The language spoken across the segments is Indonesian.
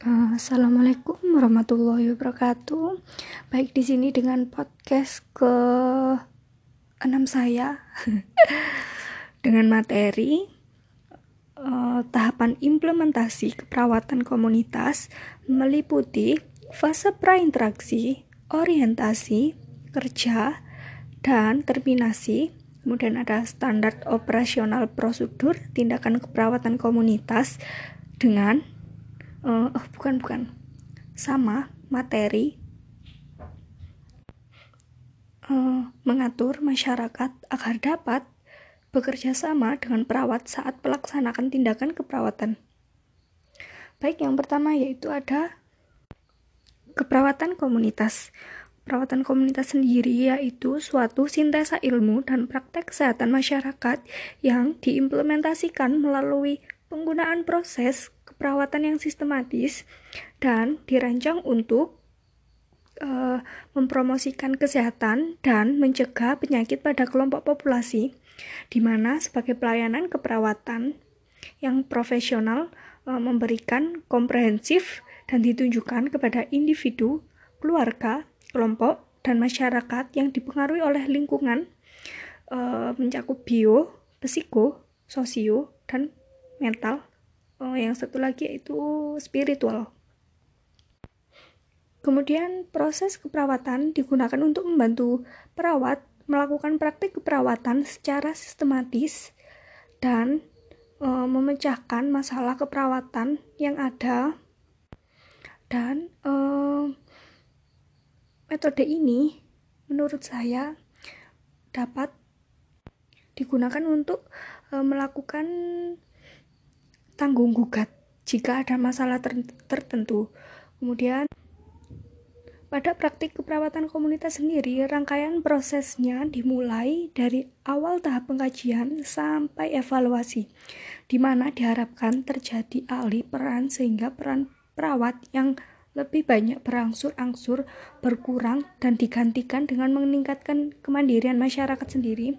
Uh, Assalamualaikum warahmatullahi wabarakatuh. Baik di sini dengan podcast ke enam saya dengan materi uh, tahapan implementasi keperawatan komunitas meliputi fase prainteraksi, orientasi, kerja, dan terminasi. Kemudian ada standar operasional prosedur tindakan keperawatan komunitas dengan uh, oh bukan bukan sama materi uh, mengatur masyarakat agar dapat bekerja sama dengan perawat saat melaksanakan tindakan keperawatan. Baik, yang pertama yaitu ada keperawatan komunitas. Perawatan komunitas sendiri yaitu suatu sintesa ilmu dan praktek kesehatan masyarakat yang diimplementasikan melalui penggunaan proses perawatan yang sistematis dan dirancang untuk uh, mempromosikan kesehatan dan mencegah penyakit pada kelompok populasi, di mana sebagai pelayanan keperawatan yang profesional uh, memberikan komprehensif dan ditujukan kepada individu, keluarga, kelompok, dan masyarakat yang dipengaruhi oleh lingkungan uh, mencakup bio, psiko, sosio, dan mental oh, yang satu lagi yaitu spiritual. Kemudian proses keperawatan digunakan untuk membantu perawat melakukan praktik keperawatan secara sistematis dan e, memecahkan masalah keperawatan yang ada. Dan e, metode ini menurut saya dapat digunakan untuk e, melakukan tanggung gugat jika ada masalah ter tertentu. Kemudian pada praktik keperawatan komunitas sendiri, rangkaian prosesnya dimulai dari awal tahap pengkajian sampai evaluasi, di mana diharapkan terjadi alih peran sehingga peran perawat yang lebih banyak berangsur-angsur berkurang dan digantikan dengan meningkatkan kemandirian masyarakat sendiri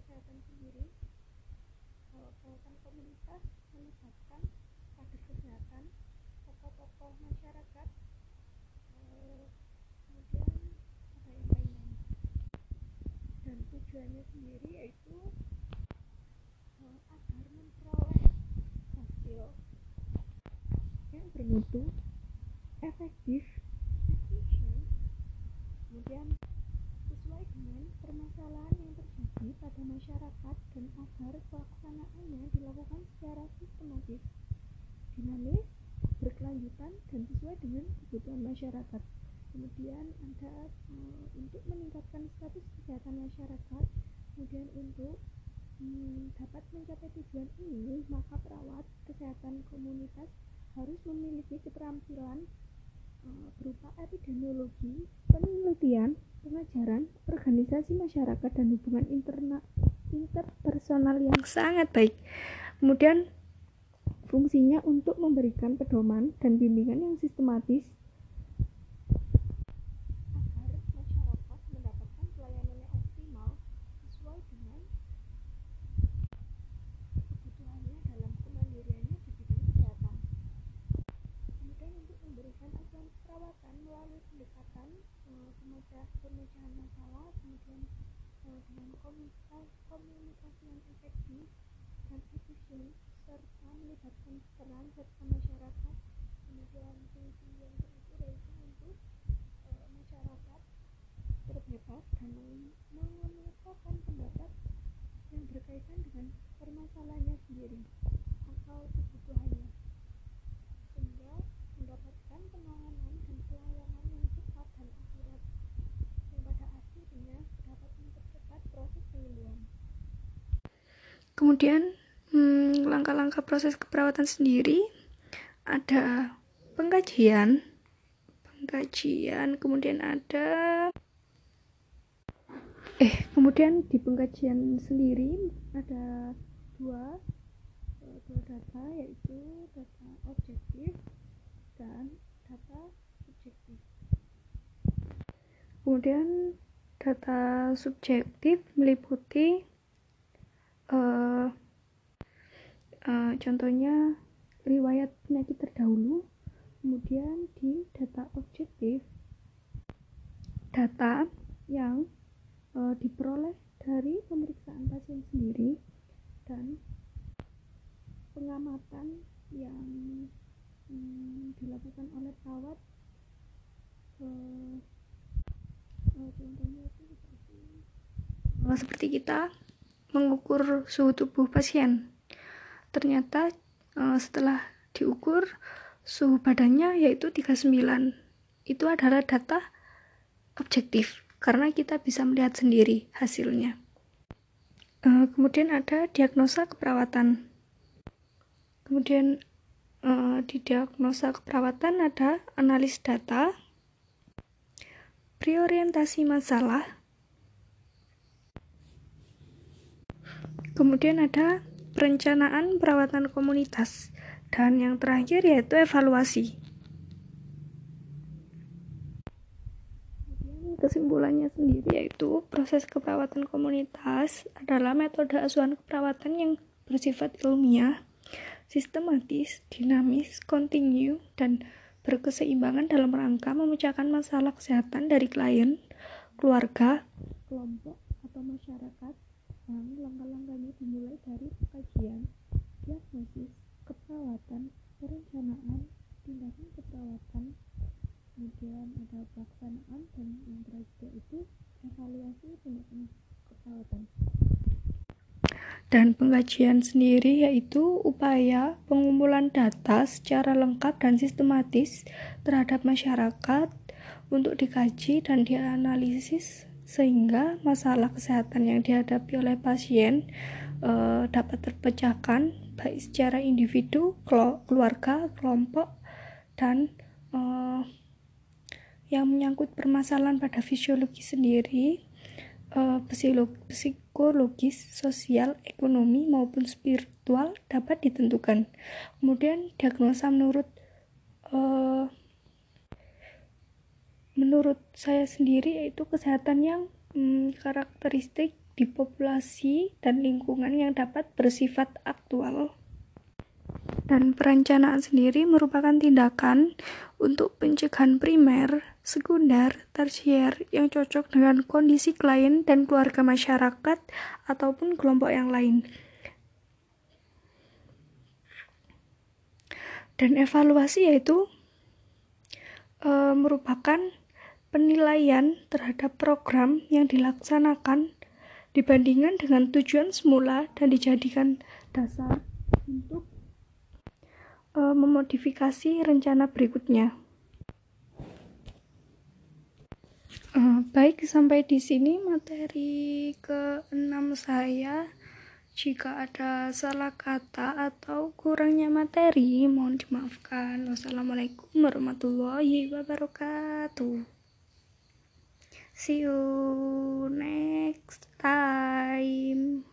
kesehatan sendiri. Kalau perawatan komunitas melibatkan kader kesehatan tokoh-tokoh masyarakat eh, kemudian ada yang dan tujuannya sendiri yaitu eh, agar memperoleh hasil yang bermutu efektif efisien kemudian dengan permasalahan yang terjadi pada masyarakat dan agar pelaksanaannya dilakukan secara sistematis, dinamis, berkelanjutan, dan sesuai dengan kebutuhan masyarakat. Kemudian ada e, untuk meningkatkan status kesehatan masyarakat, kemudian untuk hmm, dapat mencapai tujuan ini, maka perawat kesehatan komunitas harus memiliki keterampilan e, berupa epidemiologi, penelitian, pengajaran, organisasi masyarakat dan hubungan interna, interpersonal yang sangat baik. Kemudian fungsinya untuk memberikan pedoman dan bimbingan yang sistematis perawatan melalui pendekatan uh, pemecahan masalah kemudian uh, dengan komunikasi, yang efektif dan efisien serta melibatkan peran serta masyarakat kemudian fungsi yang terakhir yaitu untuk uh, masyarakat berbebas dan mengemukakan pendapat yang berkaitan dengan permasalahannya sendiri atau kebutuhannya sehingga mendapatkan penanganan dan pelayanan yang cepat dan akurat yang pada dapat mempercepat proses penyembuhan kemudian hmm, langkah-langkah hmm, proses keperawatan sendiri ada pengkajian. Pengkajian kemudian ada eh kemudian di pengkajian sendiri ada dua eh, dua data yaitu data objektif dan data kemudian data subjektif meliputi uh, uh, contohnya riwayat penyakit terdahulu kemudian di data objektif data yang e, diperoleh dari pemeriksaan pasien sendiri dan pengamatan yang hmm, dilakukan oleh perawat e, e, contohnya itu seperti seperti kita mengukur suhu tubuh pasien ternyata e, setelah diukur suhu badannya yaitu 39 itu adalah data objektif karena kita bisa melihat sendiri hasilnya. Uh, kemudian ada diagnosa keperawatan. Kemudian uh, di diagnosa keperawatan ada analis data, preorientasi masalah, kemudian ada perencanaan perawatan komunitas, dan yang terakhir yaitu evaluasi. kesimpulannya sendiri yaitu proses keperawatan komunitas adalah metode asuhan keperawatan yang bersifat ilmiah, sistematis, dinamis, kontinu, dan berkeseimbangan dalam rangka memecahkan masalah kesehatan dari klien, keluarga, kelompok, atau masyarakat. Dan langkah-langkahnya dimulai dari kajian, diagnosis, keperawatan, perencanaan, tindakan keperawatan, kemudian ada pelaksanaan dan yang terakhir itu evaluasi tindakan keperawatan dan pengkajian sendiri yaitu upaya pengumpulan data secara lengkap dan sistematis terhadap masyarakat untuk dikaji dan dianalisis sehingga masalah kesehatan yang dihadapi oleh pasien e, dapat terpecahkan baik secara individu, keluarga, kelompok dan e, yang menyangkut permasalahan pada fisiologi sendiri, uh, psikologis, sosial, ekonomi maupun spiritual dapat ditentukan. Kemudian diagnosa menurut uh, menurut saya sendiri yaitu kesehatan yang hmm, karakteristik di populasi dan lingkungan yang dapat bersifat aktual. Dan perencanaan sendiri merupakan tindakan untuk pencegahan primer, sekunder, tersier yang cocok dengan kondisi klien dan keluarga masyarakat ataupun kelompok yang lain. Dan evaluasi yaitu e, merupakan penilaian terhadap program yang dilaksanakan dibandingkan dengan tujuan semula dan dijadikan dasar untuk uh, memodifikasi rencana berikutnya. Uh, baik, sampai di sini materi ke-6 saya. Jika ada salah kata atau kurangnya materi, mohon dimaafkan. Wassalamualaikum warahmatullahi wabarakatuh. See you next time.